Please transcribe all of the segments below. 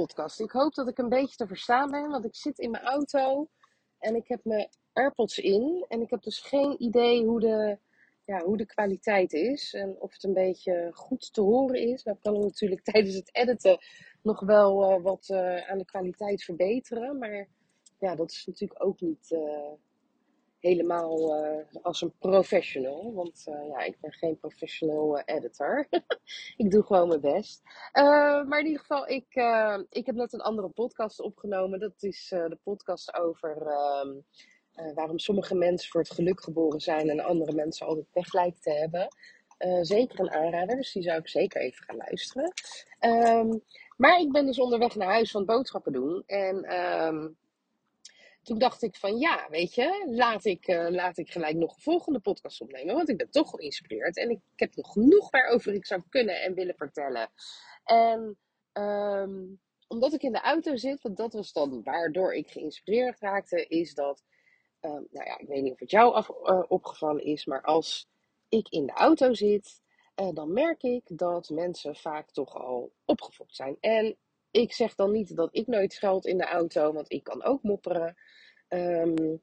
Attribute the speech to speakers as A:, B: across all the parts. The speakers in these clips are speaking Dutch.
A: podcast. Ik hoop dat ik een beetje te verstaan ben, want ik zit in mijn auto en ik heb mijn AirPods in. En ik heb dus geen idee hoe de, ja, hoe de kwaliteit is en of het een beetje goed te horen is. Nou kan ik natuurlijk tijdens het editen nog wel uh, wat uh, aan de kwaliteit verbeteren, maar ja, dat is natuurlijk ook niet... Uh, helemaal uh, als een professional. Want uh, ja, ik ben geen professional uh, editor. ik doe gewoon mijn best. maar in ieder geval, ik, ik heb net een andere podcast opgenomen. Dat is de podcast over ehm, waarom sommige mensen voor het geluk geboren zijn en andere mensen altijd pech lijken te hebben. zeker een aanrader, dus die zou ik zeker even gaan luisteren. Um, maar ik ben dus onderweg naar huis van boodschappen doen. En um, toen dacht ik van ja, weet je, laat ik, uh, laat ik gelijk nog een volgende podcast opnemen. Want ik ben toch geïnspireerd. En ik, heb nog genoeg waarover ik zou kunnen en willen vertellen. En um, omdat ik in de auto zit, want dat was dan waardoor ik geïnspireerd raakte, is dat, um, nou ja, ik weet niet of het jou af, uh, opgevallen is, maar als ik in de auto zit, uh, dan merk ik dat mensen vaak toch al opgefokt zijn. En ik zeg dan niet dat ik nooit scheld in de auto, want ik kan ook mopperen. Um,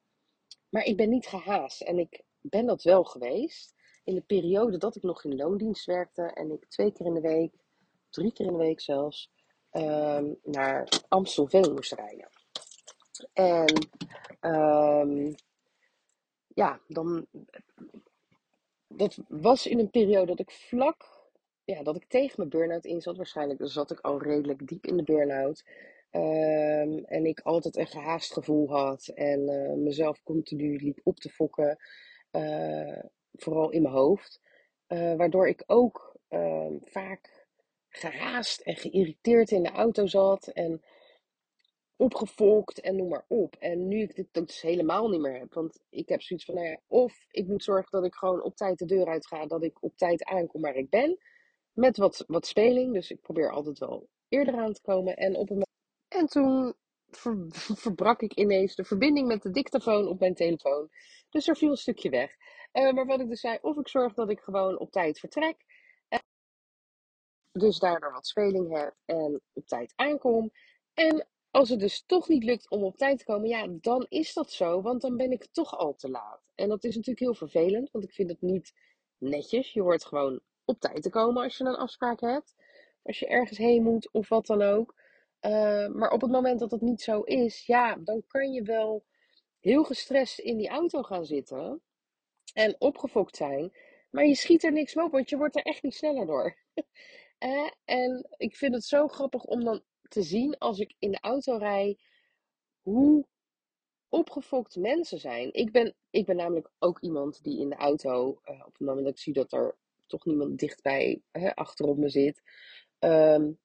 A: maar ik ben niet gehaast en ik ben dat wel geweest. In de periode dat ik nog in loondienst werkte en ik twee keer in de week, drie keer in de week zelfs, um, naar Amstelveen moest rijden. En um, ja, dan. Dat was in een periode dat ik vlak ja, dat ik tegen mijn burn-out in zat. Waarschijnlijk zat ik al redelijk diep in de burn-out. Um, en ik altijd een gehaast gevoel had. En uh, mezelf continu liep op te fokken. Uh, vooral in mijn hoofd. Uh, waardoor ik ook ehm, vaak gehaast en geïrriteerd in de auto zat. En opgefokt en noem maar op. En nu ik dit dus helemaal niet meer heb. Want ik heb zoiets van, nou ja, of ik moet zorgen dat ik gewoon op tijd de deur uit ga. Dat ik op tijd aankom waar ik ben. Met wat, wat speling. Dus ik probeer altijd wel eerder aan te komen. En, op een... en toen ver, verbrak ik ineens de verbinding met de dictafoon op mijn telefoon. Dus er viel een stukje weg. Uh, maar wat ik dus zei, of ik zorg dat ik gewoon op tijd vertrek. En dus daardoor wat speling heb en op tijd aankom. En als het dus toch niet lukt om op tijd te komen, ja, dan is dat zo. Want dan ben ik toch al te laat. En dat is natuurlijk heel vervelend, want ik vind het niet netjes. Je hoort gewoon op tijd te komen als je een afspraak hebt. Als je ergens heen moet of wat dan ook. Uh, maar op het moment dat dat niet zo is, ja, dan kan je wel heel gestrest in die auto gaan zitten. En opgefokt zijn. Maar je schiet er niks op, want je wordt er echt niet sneller door. uh, en ik vind het zo grappig om dan te zien als ik in de auto rij. Hoe opgefokt mensen zijn. Ik ben, ik ben namelijk ook iemand die in de auto, uh, op het moment dat ik zie dat er toch niemand dichtbij hè, achterop me zit. Um,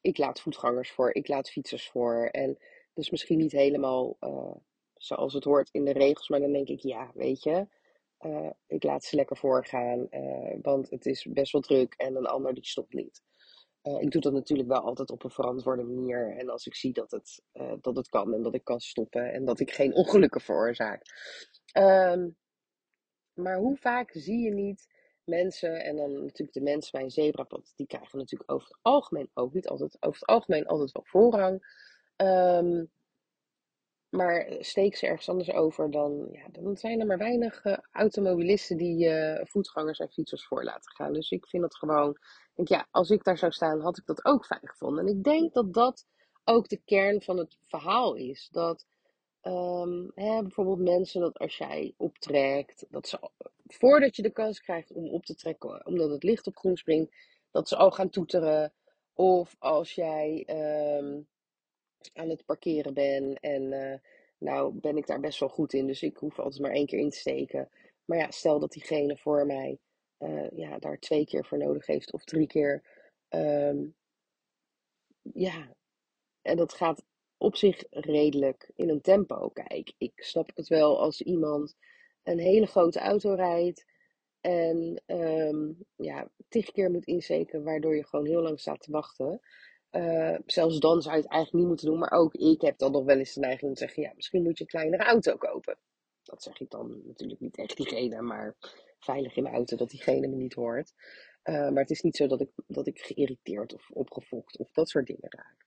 A: ik laat voetgangers voor, ik laat fietsers voor. En dus misschien niet helemaal uh, zoals het hoort in de regels, maar dan denk ik, ja, weet je, uh, ik laat ze lekker voorgaan, uh, want het is best wel druk en een ander die stopt niet. ik doe dat natuurlijk wel altijd op een verantwoorde manier. En als ik zie dat het, dat het kan en dat ik kan stoppen en dat ik geen ongelukken veroorzaak. Um, maar hoe vaak zie je niet mensen en dan natuurlijk de mensen bij een zebrapad, die krijgen natuurlijk over het algemeen ook niet altijd, over het algemeen altijd wel voorrang. Um, maar steek ze ergens anders over, dan, ja, dan zijn er maar weinig uh, automobilisten die uh, voetgangers en fietsers voor laten gaan. Dus ik vind dat gewoon, denk, ja, als ik daar zou staan, had ik dat ook fijn gevonden. En ik denk dat dat ook de kern van het verhaal is. Dat um, hè, bijvoorbeeld mensen, dat als jij optrekt, dat ze voordat je de kans krijgt om op te trekken, omdat het licht op groen springt, dat ze al gaan toeteren. Of als jij um, aan het parkeren bent en uh, nou ben ik daar best wel goed in, dus ik hoef altijd maar één keer in te steken. Maar ja, stel dat diegene voor mij uh, ja, daar twee keer voor nodig heeft of drie keer. Um, ja, en dat gaat op zich redelijk in een tempo. Kijk, ik snap het wel als iemand een hele grote auto rijdt en ehm, ja, tig keer moet insteken, waardoor je gewoon heel lang staat te wachten. Uh, zelfs dan zou je het eigenlijk niet moeten doen. Maar ook ik heb dan nog wel eens de neiging om te zeggen: ja, misschien moet je een kleinere auto kopen. Dat zeg ik dan natuurlijk niet echt diegene, maar veilig in de auto dat diegene me niet hoort. Uh, maar het is niet zo dat ik, dat ik geïrriteerd of opgefokt of dat soort dingen raak.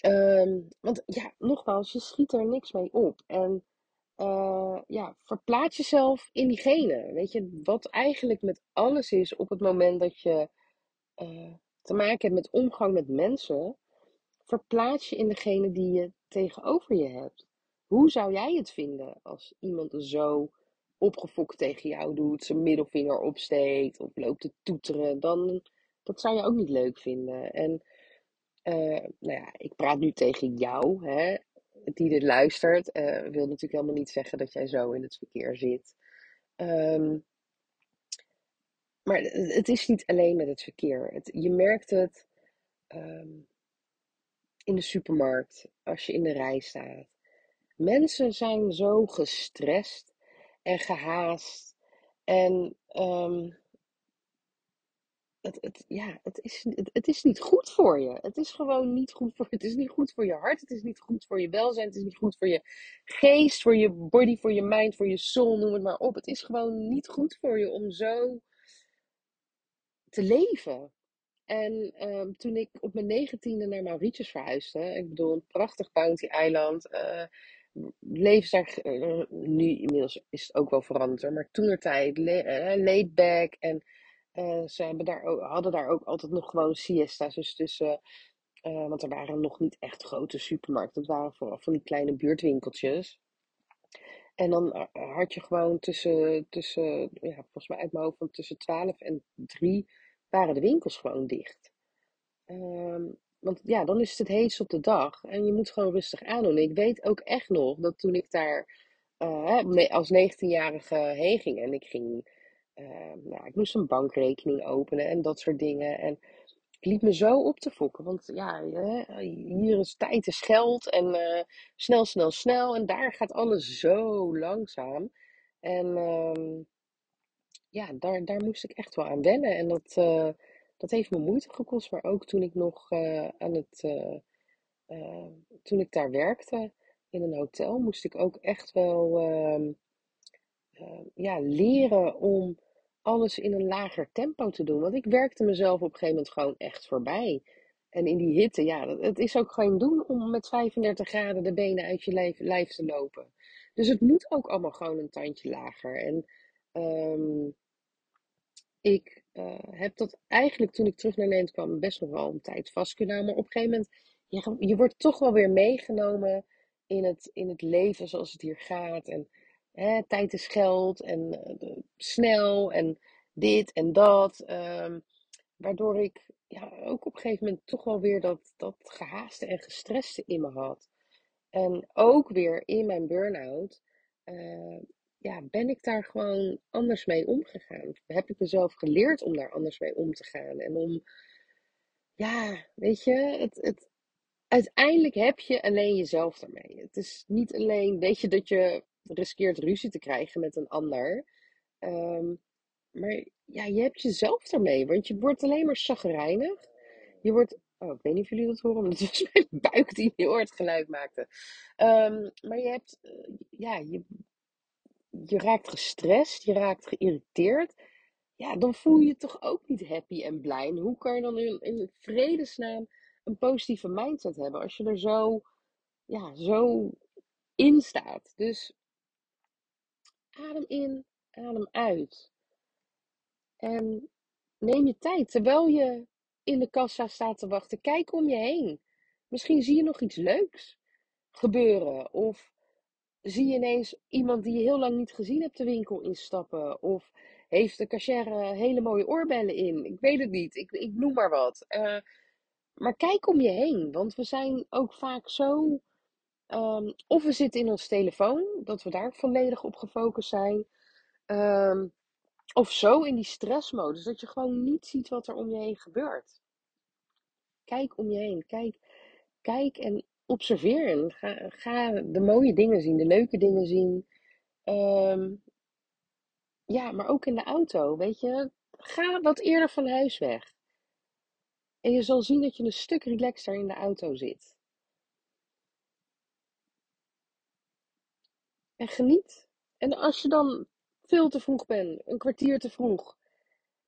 A: Um, want ja, nogmaals, je schiet er niks mee op. En uh, ja, verplaats jezelf in diegene. Weet je, wat eigenlijk met alles is op het moment dat je uh, te maken hebt met omgang met mensen, verplaats je in degene die je tegenover je hebt. Hoe zou jij het vinden als iemand zo opgefokt tegen jou doet, zijn middelvinger opsteekt of loopt te toeteren? Dan, dat zou je ook niet leuk vinden. En uh, nou ja, ik praat nu tegen jou, hè, die dit luistert. Uh, wil natuurlijk helemaal niet zeggen dat jij zo in het verkeer zit. Um, maar het is niet alleen met het verkeer. Het, je merkt het um, in de supermarkt, als je in de rij staat. Mensen zijn zo gestrest en gehaast. En um, het, het, ja, het, is, het, het, is niet goed voor je. Het is gewoon niet goed voor Het is niet goed voor je hart. Het is niet goed voor je welzijn. Het is niet goed voor je geest, voor je body, voor je mind, voor je soul, noem het maar op. Het is gewoon niet goed voor je om zo te leven. En um, toen ik op mijn negentiende naar Mauritius verhuisde, ik bedoel een prachtig bounty-eiland, uh, leven daar, uh, nu inmiddels is het ook wel veranderd, maar toen er tijd, uh, laid back en ze hebben daar hadden daar ook altijd nog gewoon siesta's, dus tussen, want er waren nog niet echt grote supermarkten, het waren vooral van die kleine buurtwinkeltjes. En dan eh, had je gewoon tussen, tussen ja, volgens mij uit mijn hoofd tussen 12 en 3 waren de winkels gewoon dicht. Um, want ja, dan is het het op de dag en je moet gewoon rustig aandoen. Ik weet ook echt nog dat toen ik daar als 19-jarige heen ging en ik ging, uh, ik moest een bankrekening openen en dat soort dingen. En ik liep me zo op te fokken. Want ja, hier is tijd is geld. En uh, snel, snel, snel. En daar gaat alles zo langzaam. En uh, ja, daar, daar moest ik echt wel aan wennen. En dat, uh, dat heeft me moeite gekost. Maar ook toen ik nog eh, aan het. toen ik daar werkte in een hotel, moest ik ook echt wel ehm, ja, leren om alles in een lager tempo te doen. Want ik werkte mezelf op een gegeven moment gewoon echt voorbij. En in die hitte, ja, het is ook geen doen om met 35 graden de benen uit je lijf, te lopen. Dus het moet ook allemaal gewoon een tandje lager. En um, ik uh, heb dat eigenlijk toen ik terug naar Nederland kwam best nog wel een tijd vast kunnen houden. Maar op een gegeven moment, je, je wordt toch wel weer meegenomen in het, in het leven zoals het hier gaat. En Tijd is geld en uh, snel en dit en dat. Um, waardoor ik ja, ook op een gegeven moment toch wel weer dat, dat gehaaste en gestreste in me had. En ook weer in mijn burn-out uh, ja, ben ik daar gewoon anders mee omgegaan. Heb ik mezelf geleerd om daar anders mee om te gaan. En om, ja, weet je, het, het, uiteindelijk heb je alleen jezelf daarmee. Het is niet alleen, weet je, dat je riskeert ruzie te krijgen met een ander. Um, maar ja, je hebt jezelf daarmee, want je wordt alleen maar chagrijnig. Je wordt, oh, ik weet niet of jullie dat horen, maar het was mijn buik die heel hard geluid maakte. Um, maar je hebt, uh, ja, je, je raakt gestrest, je raakt geïrriteerd. Ja, dan voel je je toch ook niet happy en blij. Hoe kan je dan in, in vredesnaam een positieve mindset hebben als je er zo, ja, zo in staat? Dus Adem in, adem uit. En neem je tijd terwijl je in de kassa staat te wachten. Kijk om je heen. Misschien zie je nog iets leuks gebeuren. Of zie je ineens iemand die je heel lang niet gezien hebt de winkel instappen. Of heeft de cashier hele mooie oorbellen in. Ik weet het niet. Ik, ik noem maar wat. Uh, maar kijk om je heen. Want we zijn ook vaak zo Um, of we zitten in ons telefoon, dat we daar volledig op gefocust zijn. Um, of zo in die stressmodus, dat je gewoon niet ziet wat er om je heen gebeurt. Kijk om je heen. Kijk, kijk en observeer en ga, ga de mooie dingen zien, de leuke dingen zien. Ehm, ja, maar ook in de auto, weet je. Ga wat eerder van huis weg. En je zal zien dat je een stuk relaxter in de auto zit. En geniet. En als je dan veel te vroeg bent, een kwartier te vroeg,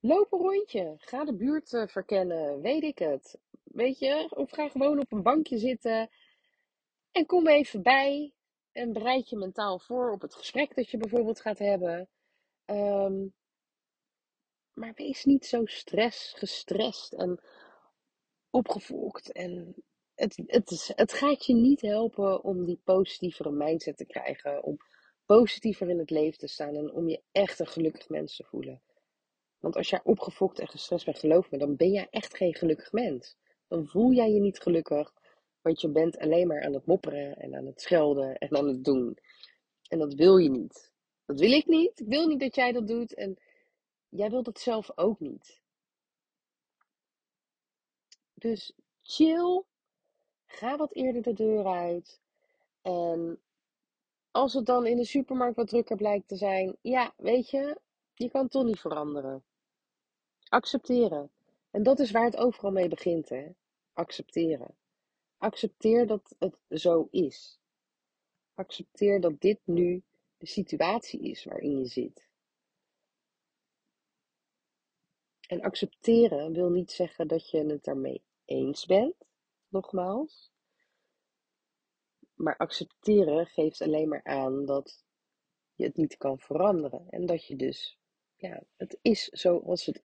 A: loop een rondje. Ga de buurt eh, verkennen, weet ik het. Weet je, of ga gewoon op een bankje zitten en kom even bij. En bereid je mentaal voor op het gesprek dat je bijvoorbeeld gaat hebben. Ehm, maar wees niet zo stress, gestrest en opgevolgd. En het, het, gaat je niet helpen om die positievere mindset te krijgen. Om positiever in het leven te staan en om je echt een gelukkig mens te voelen. Want als jij opgefokt en gestrest bent, geloof me, dan ben jij echt geen gelukkig mens. Dan voel jij je niet gelukkig, want je bent alleen maar aan het mopperen en aan het schelden en aan het doen. En dat wil je niet. Dat wil ik niet. Ik wil niet dat jij dat doet en jij wilt het zelf ook niet. Dus chill, ga wat eerder de deur uit en als het dan in de supermarkt wat drukker blijkt te zijn, ja, weet je, je kan toch niet veranderen. Accepteren. En dat is waar het overal mee begint, hè? Accepteren. Accepteer dat het zo is. Accepteer dat dit nu de situatie is waarin je zit. En accepteren wil niet zeggen dat je het ermee eens bent, nogmaals. Maar accepteren geeft alleen maar aan dat je het niet kan veranderen. En dat je dus, ja, het is zoals het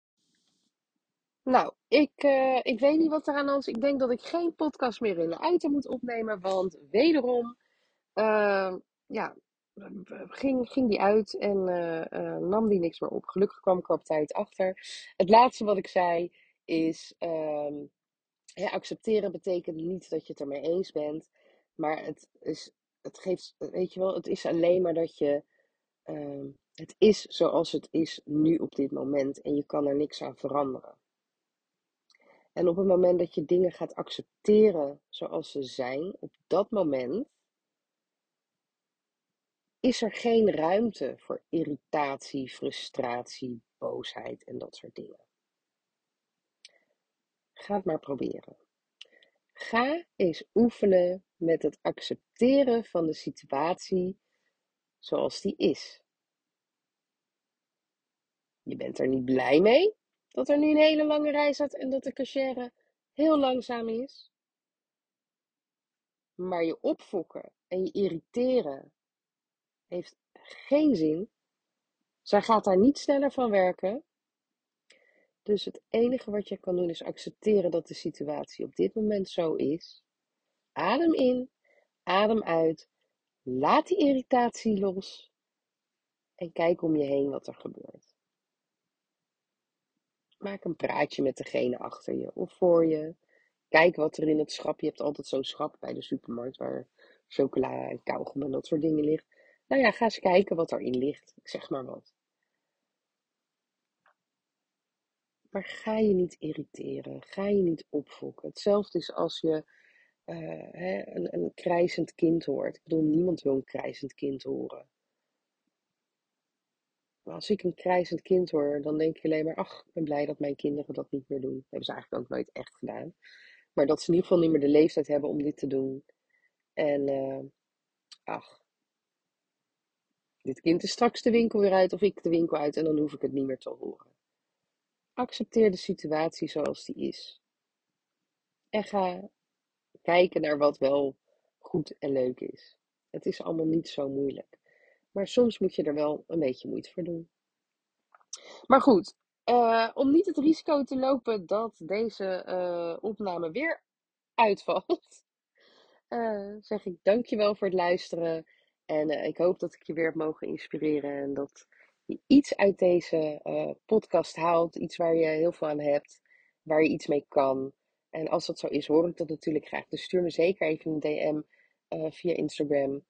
A: nou, ik, uh, ik weet niet wat er aan de hand is. Ik denk dat ik geen podcast meer in de auto moet opnemen. Want wederom, uh, ja, ging, ging die uit en uh, nam die niks meer op. Gelukkig kwam ik op tijd achter. Het laatste wat ik zei is, ehm, accepteren betekent niet dat je het ermee eens bent. Maar het, is, het geeft, weet je wel, het is alleen maar dat je. Uh, het is zoals het is nu op dit moment en je kan er niks aan veranderen. En op het moment dat je dingen gaat accepteren zoals ze zijn, op dat moment is er geen ruimte voor irritatie, frustratie, boosheid en dat soort dingen. Ga het maar proberen. Ga eens oefenen met het accepteren van de situatie zoals die is. Je bent er niet blij mee dat er nu een hele lange rij staat en dat de cashier heel langzaam is. Maar je opfokken en je irriteren heeft geen zin. Zij gaat daar niet sneller van werken. Dus het enige wat je kan doen is accepteren dat de situatie op dit moment zo is. Adem in, adem uit. Laat die irritatie los. En kijk om je heen wat er gebeurt. Maak een praatje met degene achter je of voor je. Kijk wat er in het schap. Je hebt altijd zo'n schap bij de supermarkt waar chocola en kauwgom en dat soort dingen ligt. Nou ja, ga eens kijken wat erin ligt. Ik zeg maar wat. Maar ga je niet irriteren. Ga je niet opfokken. Hetzelfde is als je uh, hè, een, een krijzend kind hoort. Ik bedoel, niemand wil een krijzend kind horen. Maar als ik een krijzend kind hoor, dan denk je alleen maar, ach, ik ben blij dat mijn kinderen dat niet meer doen. Dat hebben ze eigenlijk ook nooit echt gedaan. Maar dat ze in ieder geval niet meer de leeftijd hebben om dit te doen. En uh, ach, dit kind is straks de winkel weer uit of ik de winkel uit en dan hoef ik het niet meer te horen. Accepteer de situatie zoals die is. En ga kijken naar wat wel goed en leuk is. Het is allemaal niet zo moeilijk. Maar soms moet je er wel een beetje moeite voor doen. Maar goed, uh, om niet het risico te lopen dat deze uh, opname weer uitvalt, uh, zeg ik dankjewel voor het luisteren. En ik hoop dat ik je weer heb mogen inspireren en dat je iets uit deze podcast haalt. Iets waar je heel veel aan hebt, waar je iets mee kan. En als dat zo is, hoor ik dat natuurlijk graag. Dus stuur me zeker even een DM via Instagram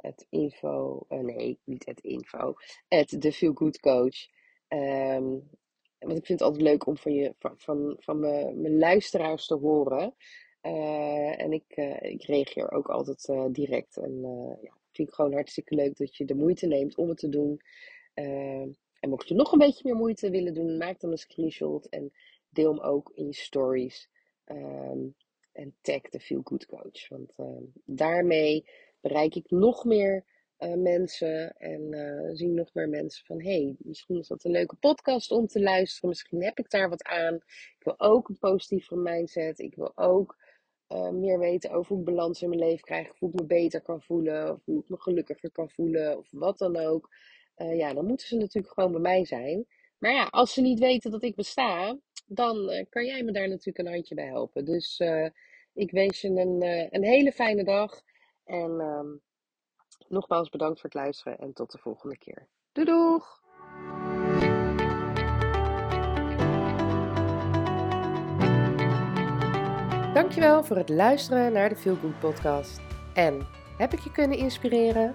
A: het info, uh, nee, niet het info, het de Feel Good Coach. Um, want ik vind het altijd leuk om van, je, van, van, van mijn, mijn luisteraars te horen. en ik, ik reageer ook altijd direct. En ja, vind ik gewoon hartstikke leuk dat je de moeite neemt om het te doen. En mocht je nog een beetje meer moeite willen doen, maak dan een screenshot en deel hem ook in je stories. Ehm, en tag de Feel Good Coach. Want ehm, daarmee bereik ik nog meer uh, mensen en uh, zien nog meer mensen van hey, misschien is dat een leuke podcast om te luisteren. Misschien heb ik daar wat aan. Ik wil ook een positieve mindset. Ik wil ook uh, meer weten over hoe ik balans in mijn leven krijg. Hoe ik me beter kan voelen. Of hoe ik me gelukkiger kan voelen. Of wat dan ook. Ja, dan moeten ze natuurlijk gewoon bij mij zijn. Maar ja, als ze niet weten dat ik besta, dan uh, kan jij me daar natuurlijk een handje bij helpen. Dus uh, ik wens je een, een hele fijne dag. En um, nogmaals bedankt voor het luisteren en tot de volgende keer. Doei doeg! Dankjewel voor het luisteren naar de Feel Good podcast. En heb ik je kunnen inspireren?